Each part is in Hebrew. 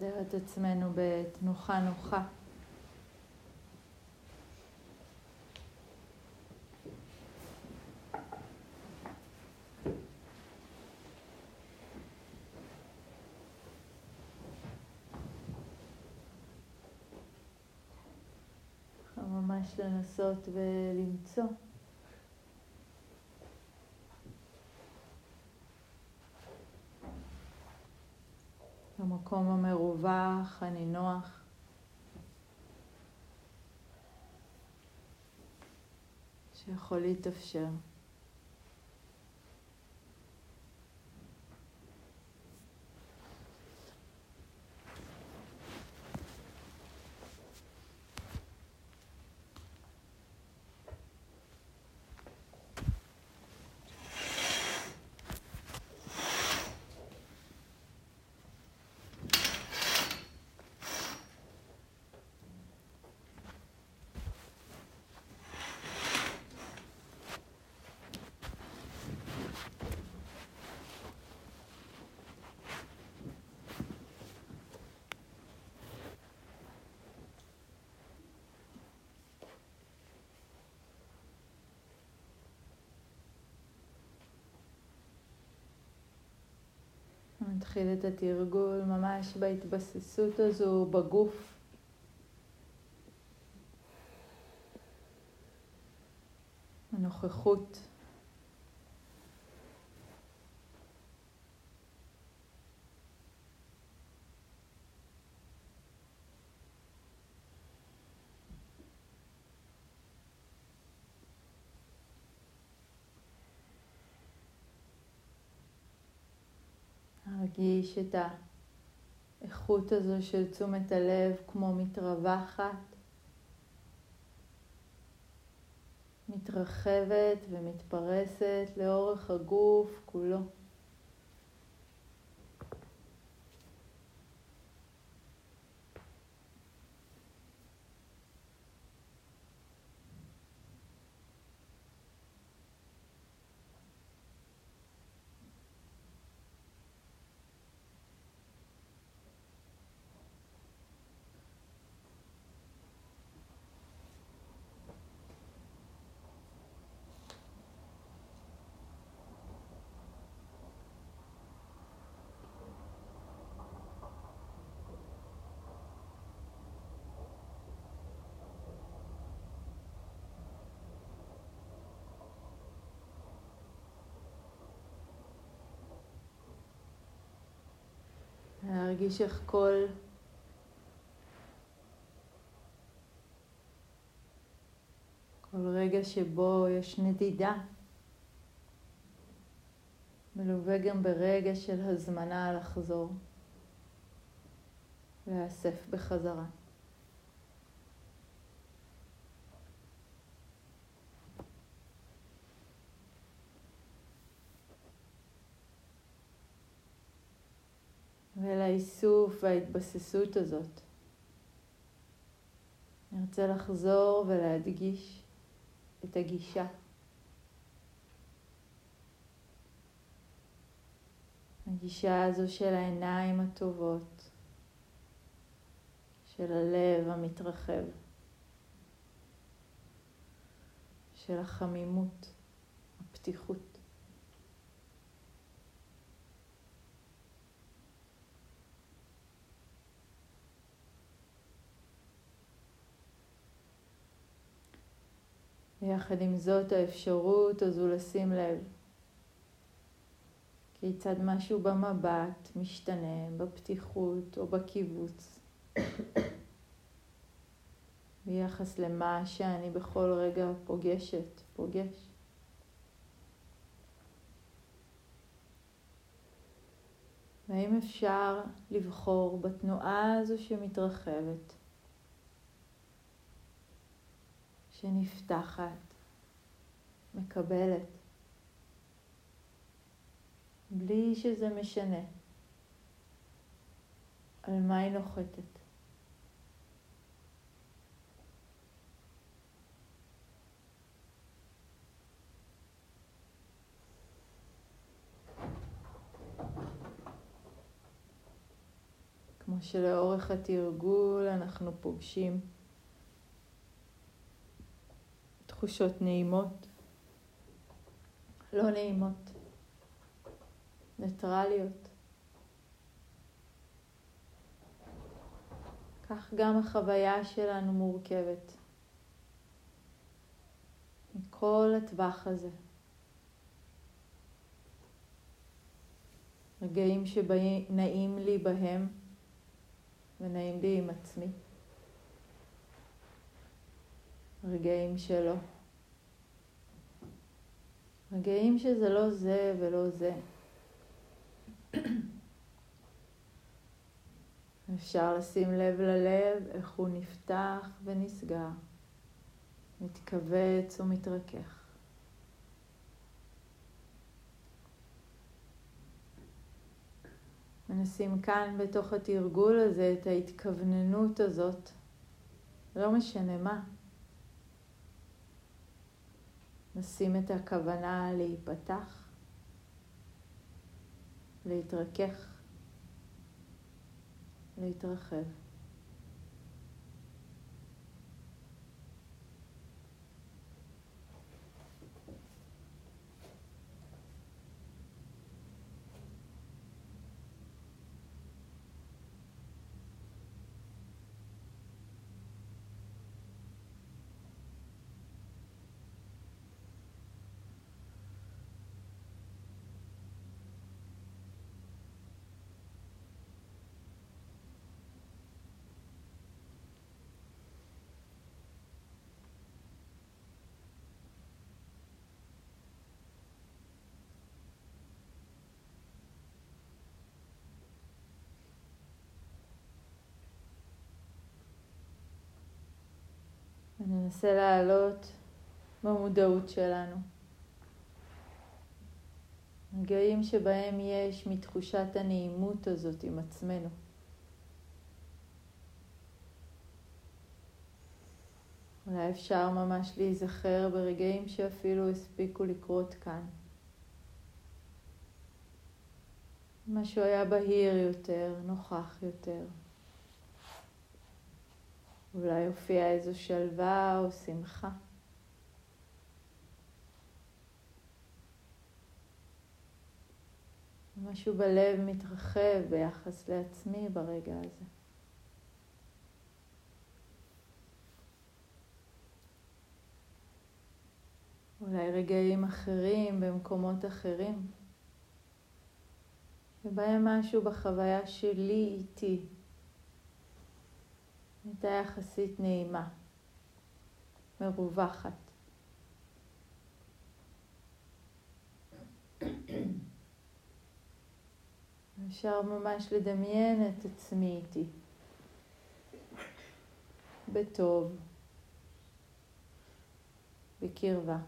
נסדר את עצמנו בתנוחה נוחה. ממש לנסות ולמצוא במקום המרווח, הנינוח. שיכול להתאפשר. נתחיל את התרגול ממש בהתבססות הזו בגוף. הנוכחות. להרגיש את האיכות הזו של תשומת הלב כמו מתרווחת, מתרחבת ומתפרסת לאורך הגוף כולו. להרגיש איך כל כל רגע שבו יש נדידה מלווה גם ברגע של הזמנה לחזור, להיאסף בחזרה. ולאיסוף וההתבססות הזאת. נרצה לחזור ולהדגיש את הגישה. הגישה הזו של העיניים הטובות, של הלב המתרחב, של החמימות, הפתיחות. ויחד עם זאת האפשרות הזו לשים לב כיצד משהו במבט משתנה בפתיחות או בקיבוץ ביחס למה שאני בכל רגע פוגשת, פוגש. והאם אפשר לבחור בתנועה הזו שמתרחבת שנפתחת, מקבלת, בלי שזה משנה על מה היא נוחתת. כמו שלאורך התרגול אנחנו פוגשים תחושות נעימות, לא נעימות, ניטרליות. כך גם החוויה שלנו מורכבת מכל הטווח הזה. רגעים שנעים לי בהם ונעים לי עם עצמי. רגעים שלא. רגעים שזה לא זה ולא זה. אפשר לשים לב ללב, איך הוא נפתח ונסגר, מתכווץ ומתרכך. מנסים כאן בתוך התרגול הזה את ההתכווננות הזאת, לא משנה מה. נשים את הכוונה להיפתח, להתרכך, להתרחב. וננסה לעלות במודעות שלנו. רגעים שבהם יש מתחושת הנעימות הזאת עם עצמנו. אולי אפשר ממש להיזכר ברגעים שאפילו הספיקו לקרות כאן. משהו היה בהיר יותר, נוכח יותר. אולי הופיע איזו שלווה או שמחה. משהו בלב מתרחב ביחס לעצמי ברגע הזה. אולי רגעים אחרים במקומות אחרים, ובהם משהו בחוויה שלי איתי הייתה יחסית נעימה, מרווחת. אפשר ממש לדמיין את עצמי איתי, בטוב, בקרבה.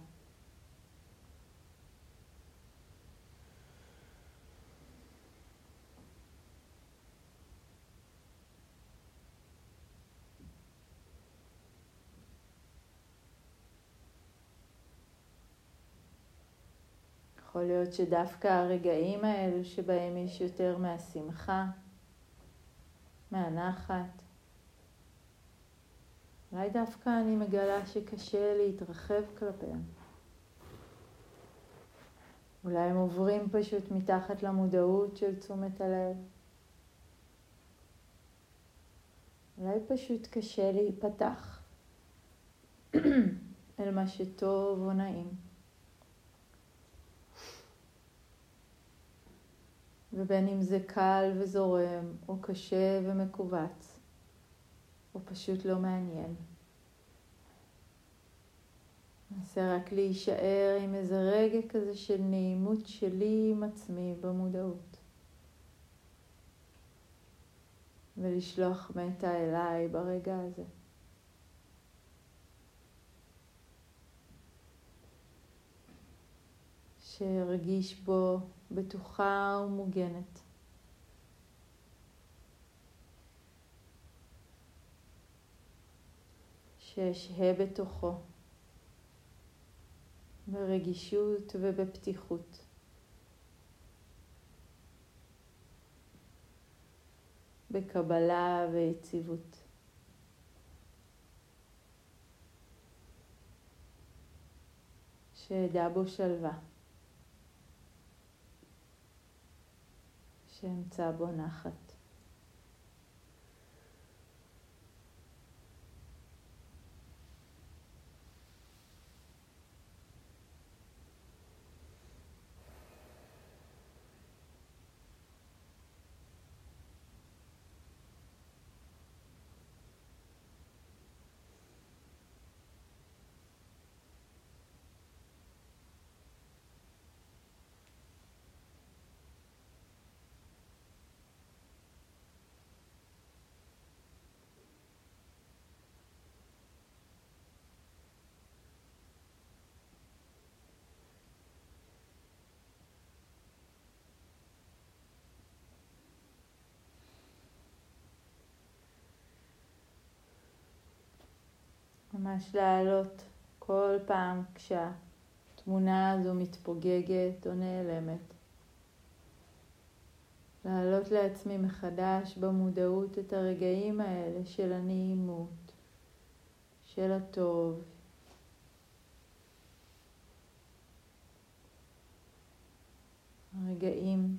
יכול להיות שדווקא הרגעים האלו שבהם יש יותר מהשמחה, מהנחת, אולי דווקא אני מגלה שקשה להתרחב כלפיהם. אולי הם עוברים פשוט מתחת למודעות של תשומת הלב. אולי פשוט קשה להיפתח אל מה שטוב או נעים. ובין אם זה קל וזורם, או קשה ומכווץ, או פשוט לא מעניין. ננסה רק להישאר עם איזה רגע כזה של נעימות שלי עם עצמי במודעות. ולשלוח מטה אליי ברגע הזה. שארגיש בו בטוחה ומוגנת. שאשהה בתוכו ברגישות ובפתיחות. בקבלה ויציבות. שאדע בו שלווה, שאמצא בו נחת. ממש לעלות כל פעם כשהתמונה הזו מתפוגגת או נעלמת. להעלות לעצמי מחדש במודעות את הרגעים האלה של הנעימות, של הטוב. הרגעים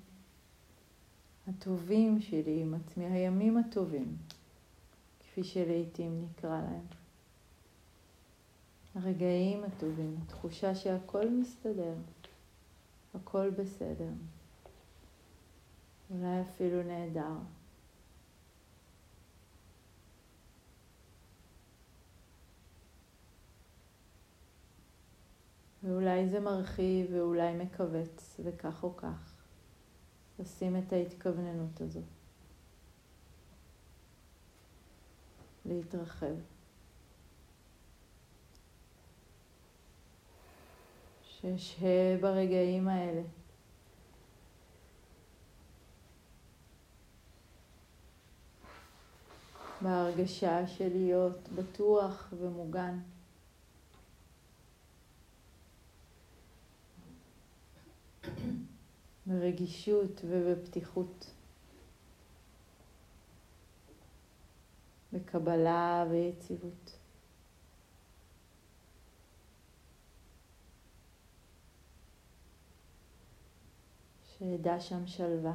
הטובים שלי עם עצמי, הימים הטובים, כפי שלעיתים נקרא להם. הרגעים הטובים, התחושה שהכל מסתדר, הכל בסדר, אולי אפילו נהדר. ואולי זה מרחיב ואולי מכווץ, וכך או כך, לשים את ההתכווננות הזאת, להתרחב. שאשהה ברגעים האלה. בהרגשה של להיות בטוח ומוגן. ברגישות ובפתיחות. בקבלה ויציבות. שאדע שם שלווה,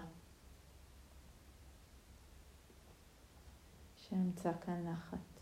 שאמצא כאן נחת.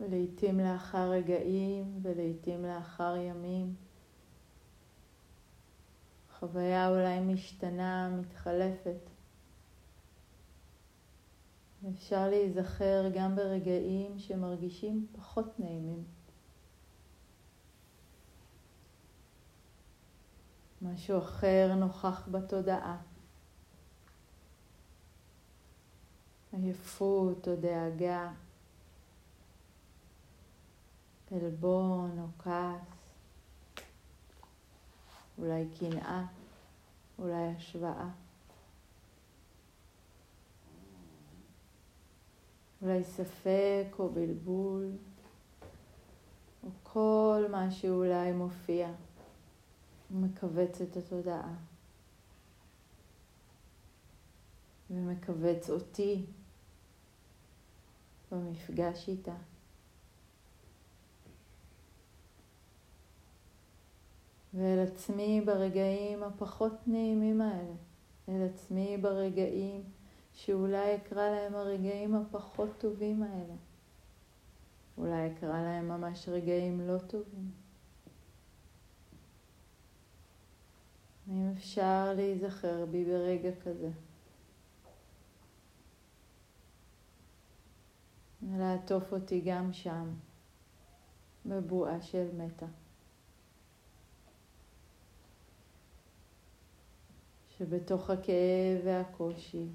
ולעיתים לאחר רגעים ולעיתים לאחר ימים. חוויה אולי משתנה, מתחלפת. אפשר להיזכר גם ברגעים שמרגישים פחות נעימים. משהו אחר נוכח בתודעה. עייפות או דאגה, עלבון או כעס, אולי קנאה, אולי השוואה. אולי ספק או בלבול, או כל מה שאולי מופיע ומכווץ את התודעה. ומכווץ אותי במפגש איתה. ואל עצמי ברגעים הפחות נעימים האלה, אל עצמי ברגעים שאולי אקרא להם הרגעים הפחות טובים האלה. אולי אקרא להם ממש רגעים לא טובים. האם אפשר להיזכר בי ברגע כזה? ולעטוף אותי גם שם, בבועה של מתה. שבתוך הכאב והקושי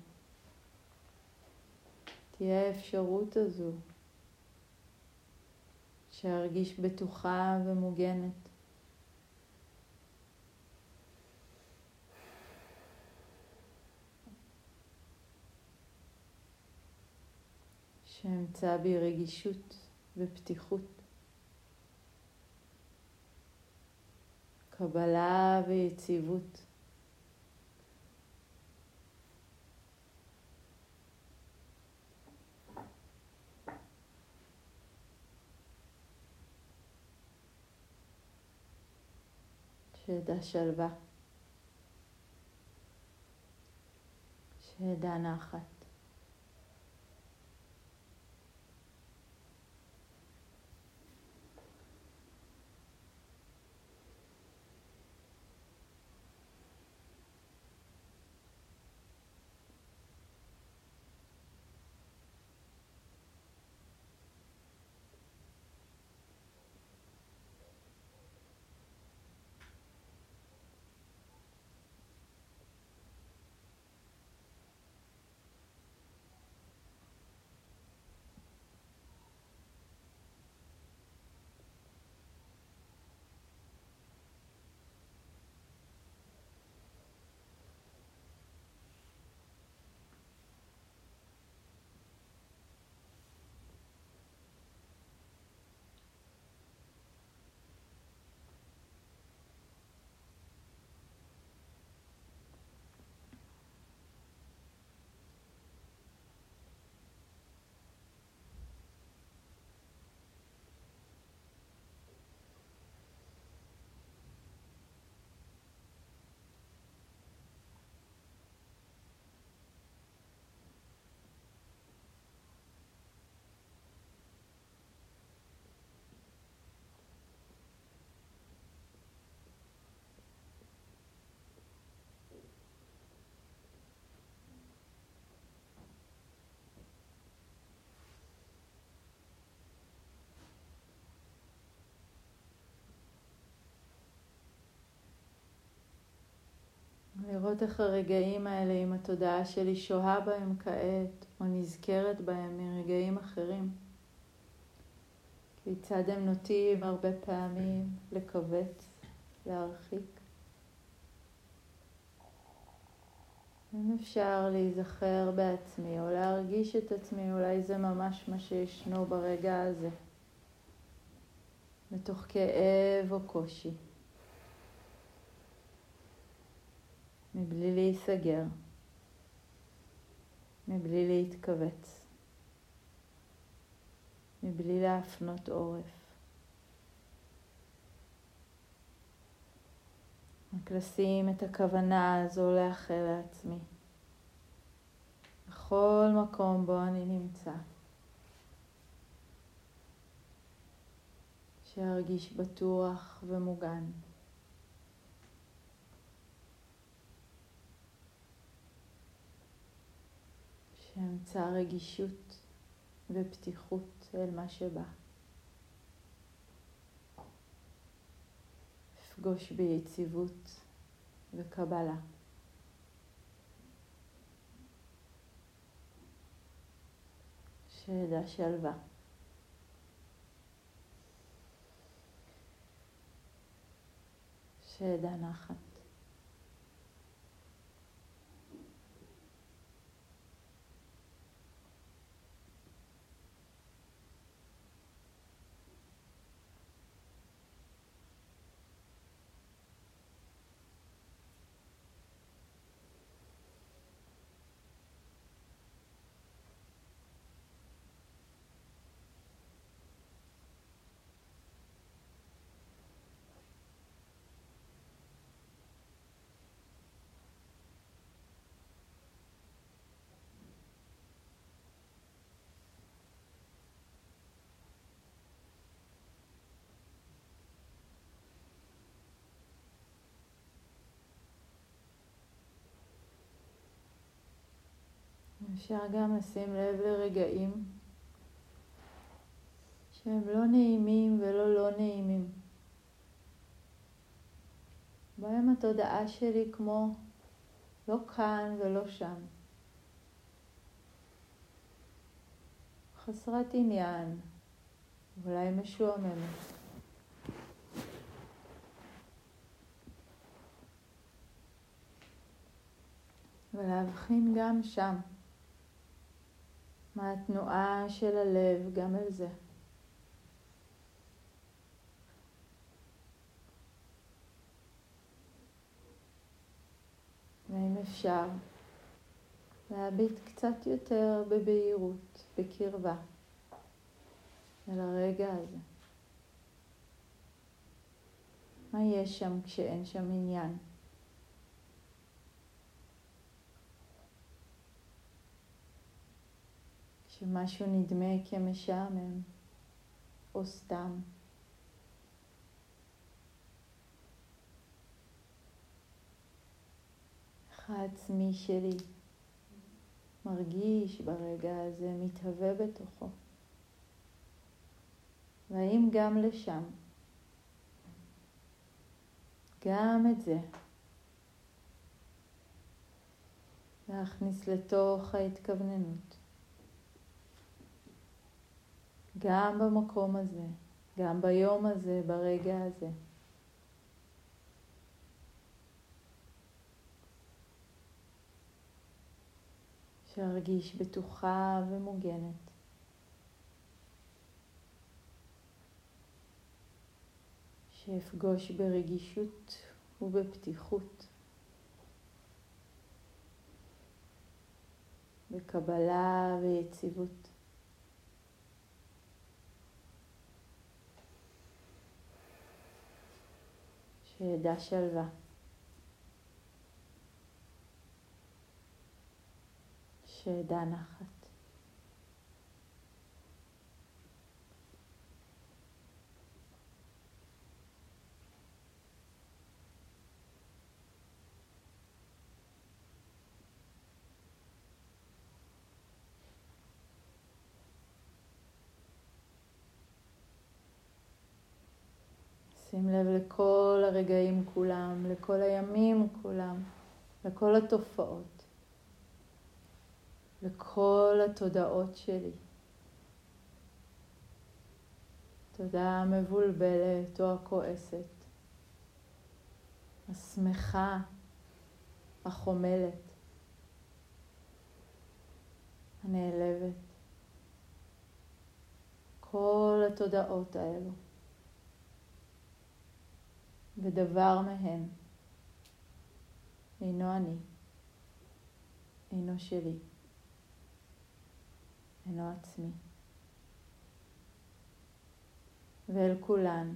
תהיה האפשרות הזו שארגיש בטוחה ומוגנת. שאמצא בי רגישות ופתיחות, קבלה ויציבות. שידע שלווה, שידע נחת. לראות איך הרגעים האלה עם התודעה שלי שוהה בהם כעת, או נזכרת בהם מרגעים אחרים. כיצד הם נוטים הרבה פעמים לכווץ, להרחיק. אם אפשר להיזכר בעצמי או להרגיש את עצמי, אולי זה ממש מה שישנו ברגע הזה, מתוך כאב או קושי. מבלי להיסגר, מבלי להתכווץ, מבלי להפנות עורף. רק לשים את הכוונה הזו לאחל לעצמי בכל מקום בו אני נמצא. שירגיש בטוח ומוגן. שאמצא רגישות ופתיחות אל מה שבא. אפגוש ביציבות וקבלה. שאדע שלווה. שאדע נחת. אפשר גם לשים לב לרגעים שהם לא נעימים ולא לא נעימים. בהם התודעה שלי כמו לא כאן ולא שם. חסרת עניין, אולי משועממת. ולהבחין גם שם. מה התנועה של הלב גם על זה. ואם אפשר, להביט קצת יותר בבהירות, בקרבה, אל הרגע הזה. מה יש שם כשאין שם עניין? שמשהו נדמה כמשעמם או סתם. העצמי שלי מרגיש ברגע הזה, מתהווה בתוכו. והאם גם לשם, גם את זה, להכניס לתוך ההתכווננות. גם במקום הזה, גם ביום הזה, ברגע הזה. שארגיש בטוחה ומוגנת. שאפגוש ברגישות ובפתיחות, בקבלה ויציבות. שידע שלווה. שידע נחת. שים לב לכל הרגעים כולם, לכל הימים כולם, לכל התופעות, לכל התודעות שלי. תודה המבולבלת או הכועסת, השמחה, החומלת, הנעלבת. כל התודעות האלו. ודבר מהן אינו אני, אינו שלי, אינו עצמי. ואל כולן,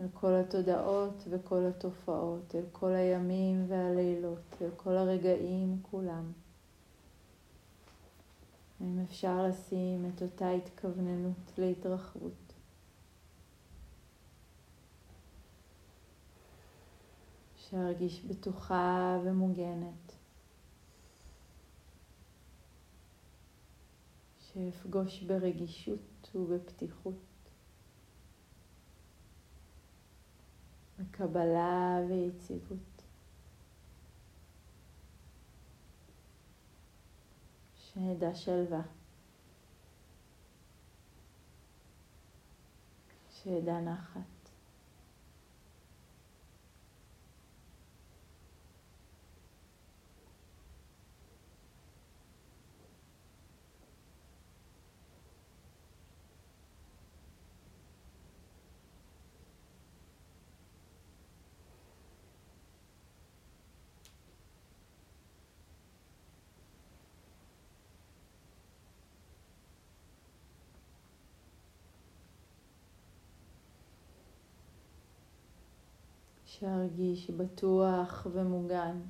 אל כל התודעות וכל התופעות, אל כל הימים והלילות, אל כל הרגעים כולם. אם אפשר לשים את אותה התכווננות להתרחבות. שארגיש בטוחה ומוגנת. שאפגוש ברגישות ובפתיחות, בקבלה ויציבות. שאדע שלווה, שאדע נחת. שארגיש בטוח ומוגן.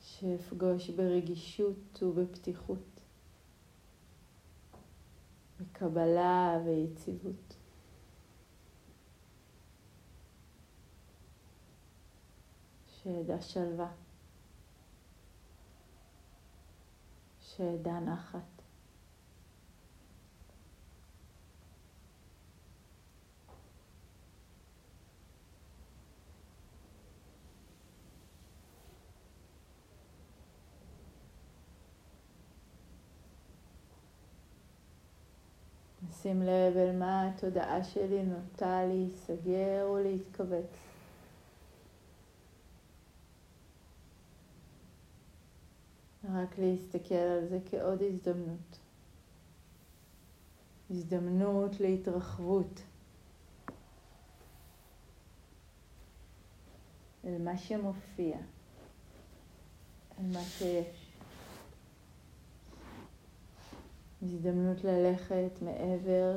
שאפגוש ברגישות ובפתיחות, בקבלה ויציבות. שאדע שלווה, שאדע נחת. שים לב אל מה התודעה שלי נוטה להיסגר ולהתכווץ. רק להסתכל על זה כעוד הזדמנות. הזדמנות להתרחבות. אל מה שמופיע, אל מה שיש. הזדמנות ללכת מעבר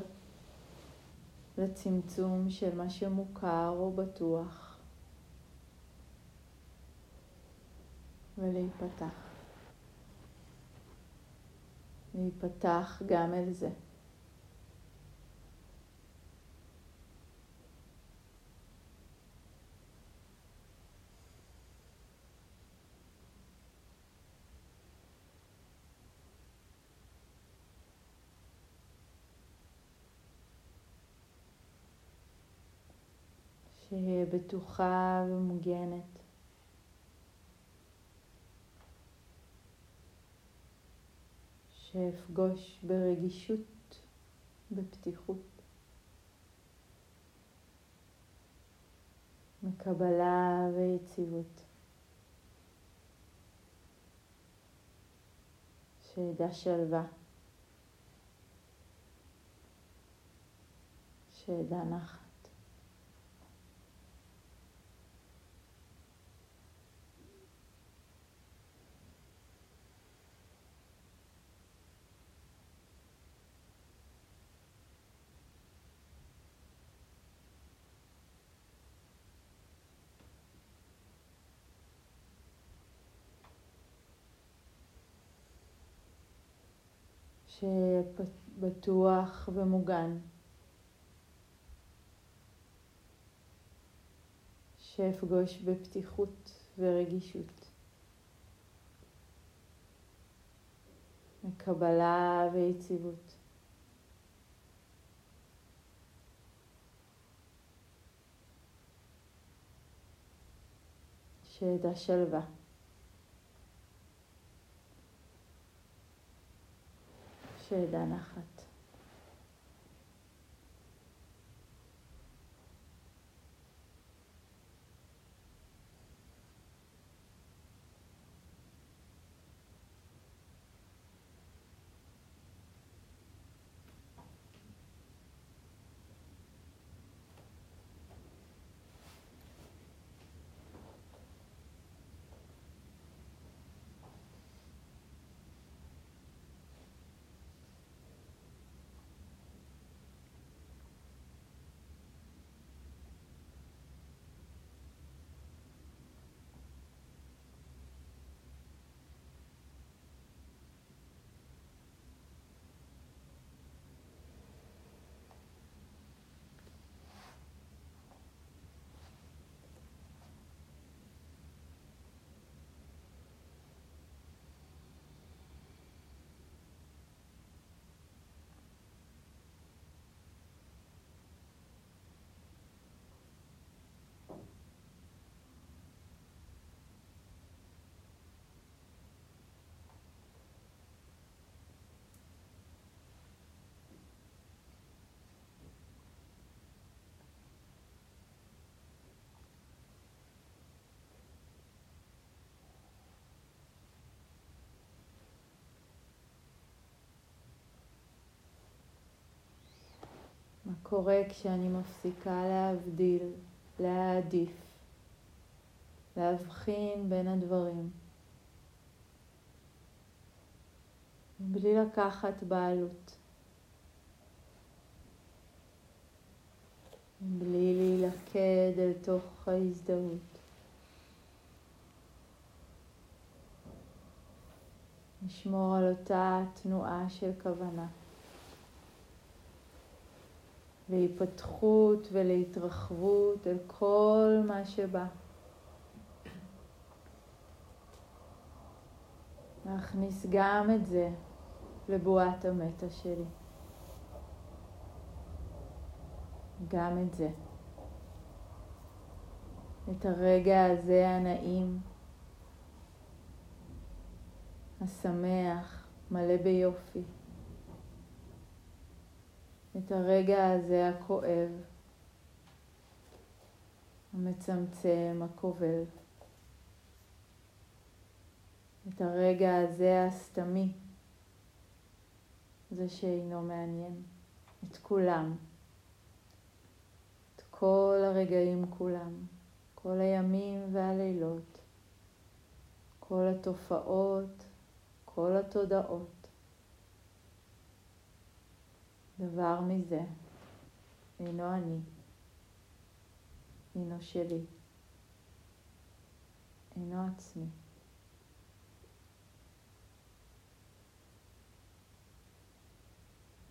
לצמצום של מה שמוכר או בטוח ולהיפתח. להיפתח גם אל זה. שאהיה בטוחה ומוגנת. שאפגוש ברגישות, בפתיחות, מקבלה ויציבות. שאדע שלווה, שאדע נחת. שבטוח ומוגן. שאפגוש בפתיחות ורגישות. מקבלה ויציבות. שאדע שלווה. שאדע נחת. קורה כשאני מפסיקה להבדיל, להעדיף, להבחין בין הדברים, בלי לקחת בעלות, בלי להילכד אל תוך ההזדהות. לשמור על אותה תנועה של כוונה. להיפתחות ולהתרחבות אל כל מה שבא. להכניס גם את זה לבועת המטה שלי. גם את זה. את הרגע הזה הנעים, השמח, מלא ביופי. את הרגע הזה הכואב, המצמצם, הכובל. את הרגע הזה הסתמי, זה שאינו מעניין, את כולם, את כל הרגעים כולם, כל הימים והלילות, כל התופעות, כל התודעות. דבר מזה אינו אני, אינו שלי, אינו עצמי.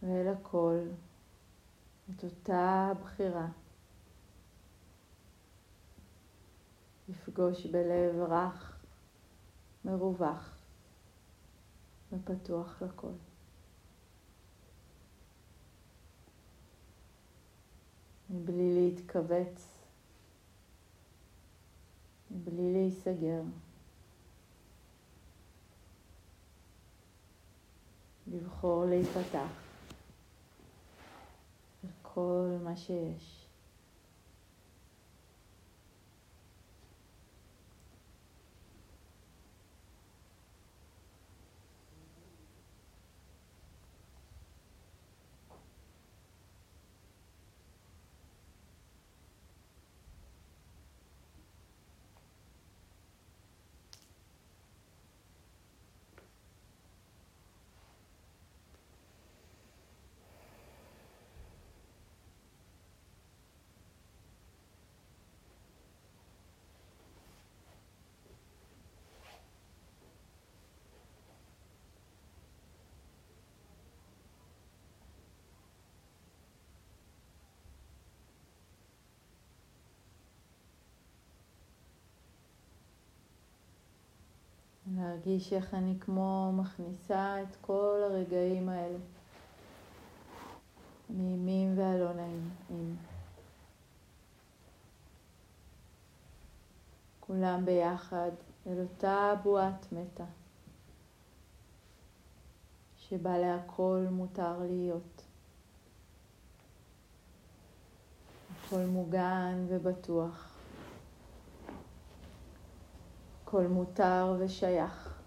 ואל הכל את אותה בחירה לפגוש בלב רך, מרווח ופתוח לכל. מבלי להתכווץ, מבלי להיסגר. לבחור להיפתח לכל מה שיש. להרגיש איך אני כמו מכניסה את כל הרגעים האלה, נעימים והלא נעימים. כולם ביחד אל אותה בועת מתה, שבה להכל מותר להיות. הכל מוגן ובטוח. הכל מותר ושייך.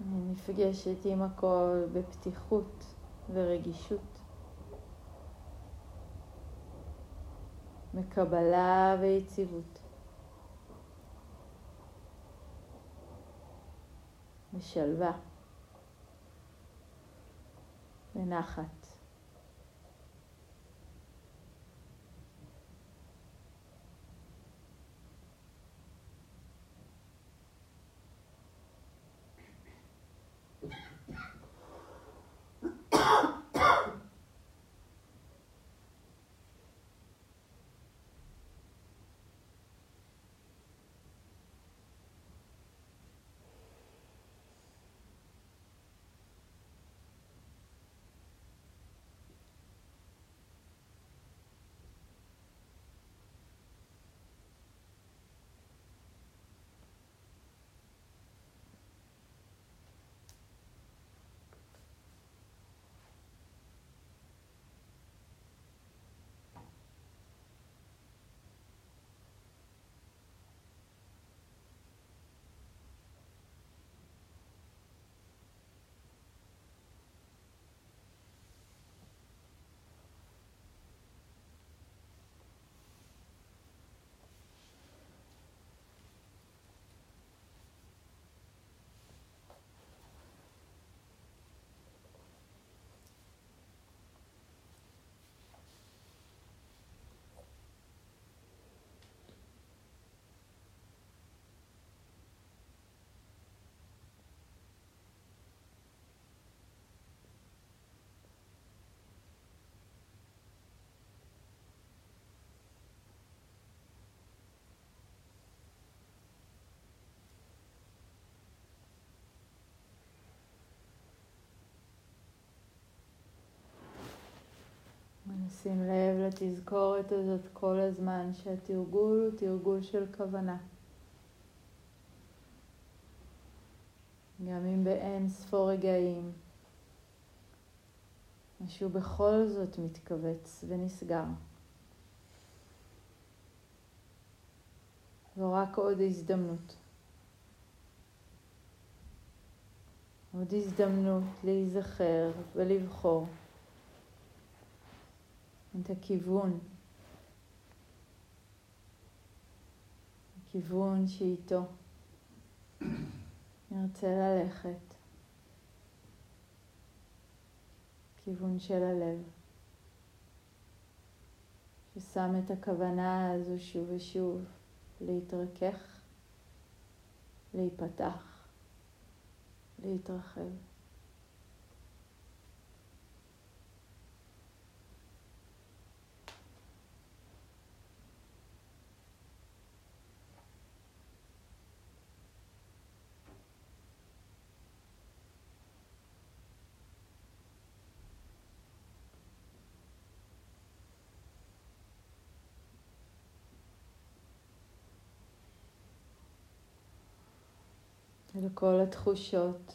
אני נפגשת עם הכל בפתיחות ורגישות. מקבלה ויציבות. בשלווה. בנחת. שים לב לתזכורת הזאת כל הזמן שהתרגול הוא תרגול של כוונה. גם אם באין ספור רגעים משהו בכל זאת מתכווץ ונסגר. זו רק עוד הזדמנות. עוד הזדמנות להיזכר ולבחור את הכיוון, הכיוון שאיתו נרצה ללכת, כיוון של הלב, ששם את הכוונה הזו שוב ושוב להתרכך, להיפתח, להתרחב. אל כל התחושות,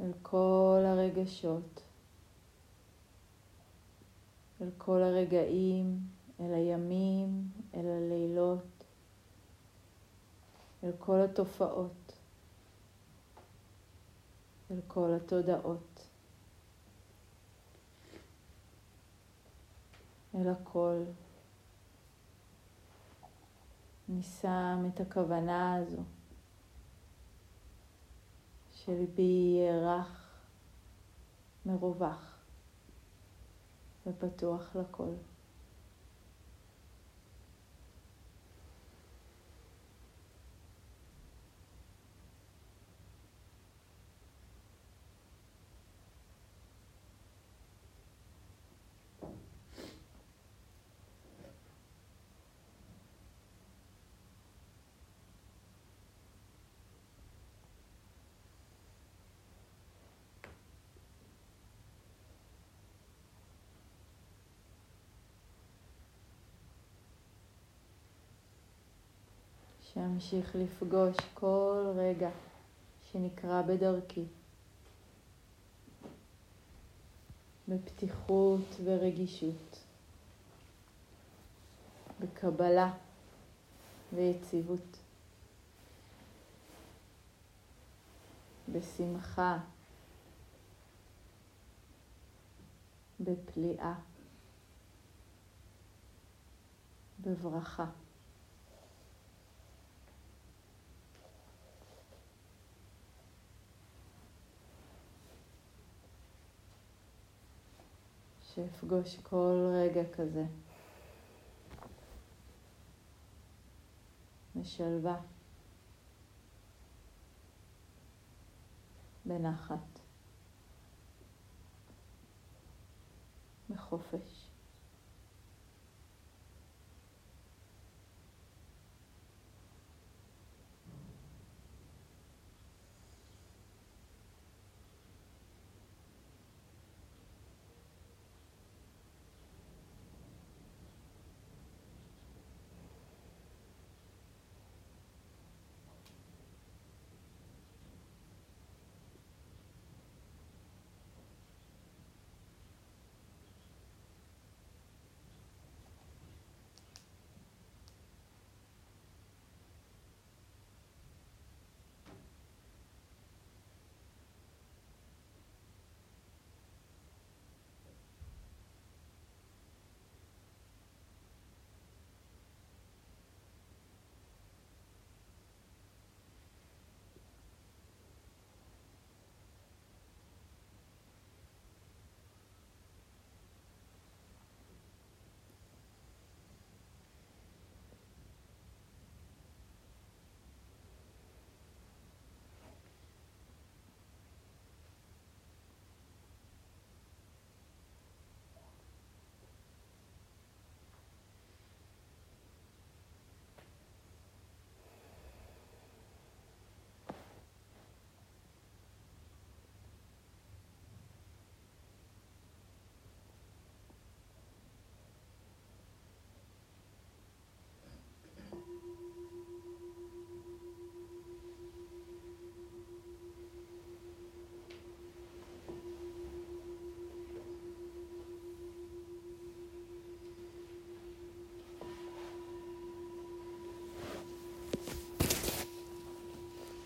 אל כל הרגשות, אל כל הרגעים, אל הימים, אל הלילות, אל כל התופעות, אל כל התודעות, אל הכל. אני שם את הכוונה הזו שליבי יהיה רך, מרווח ופתוח לכל. שאמשיך לפגוש כל רגע שנקרא בדרכי, בפתיחות ורגישות, בקבלה ויציבות, בשמחה, בפליאה, בברכה. שאפגוש כל רגע כזה. בשלווה, בנחת, בחופש.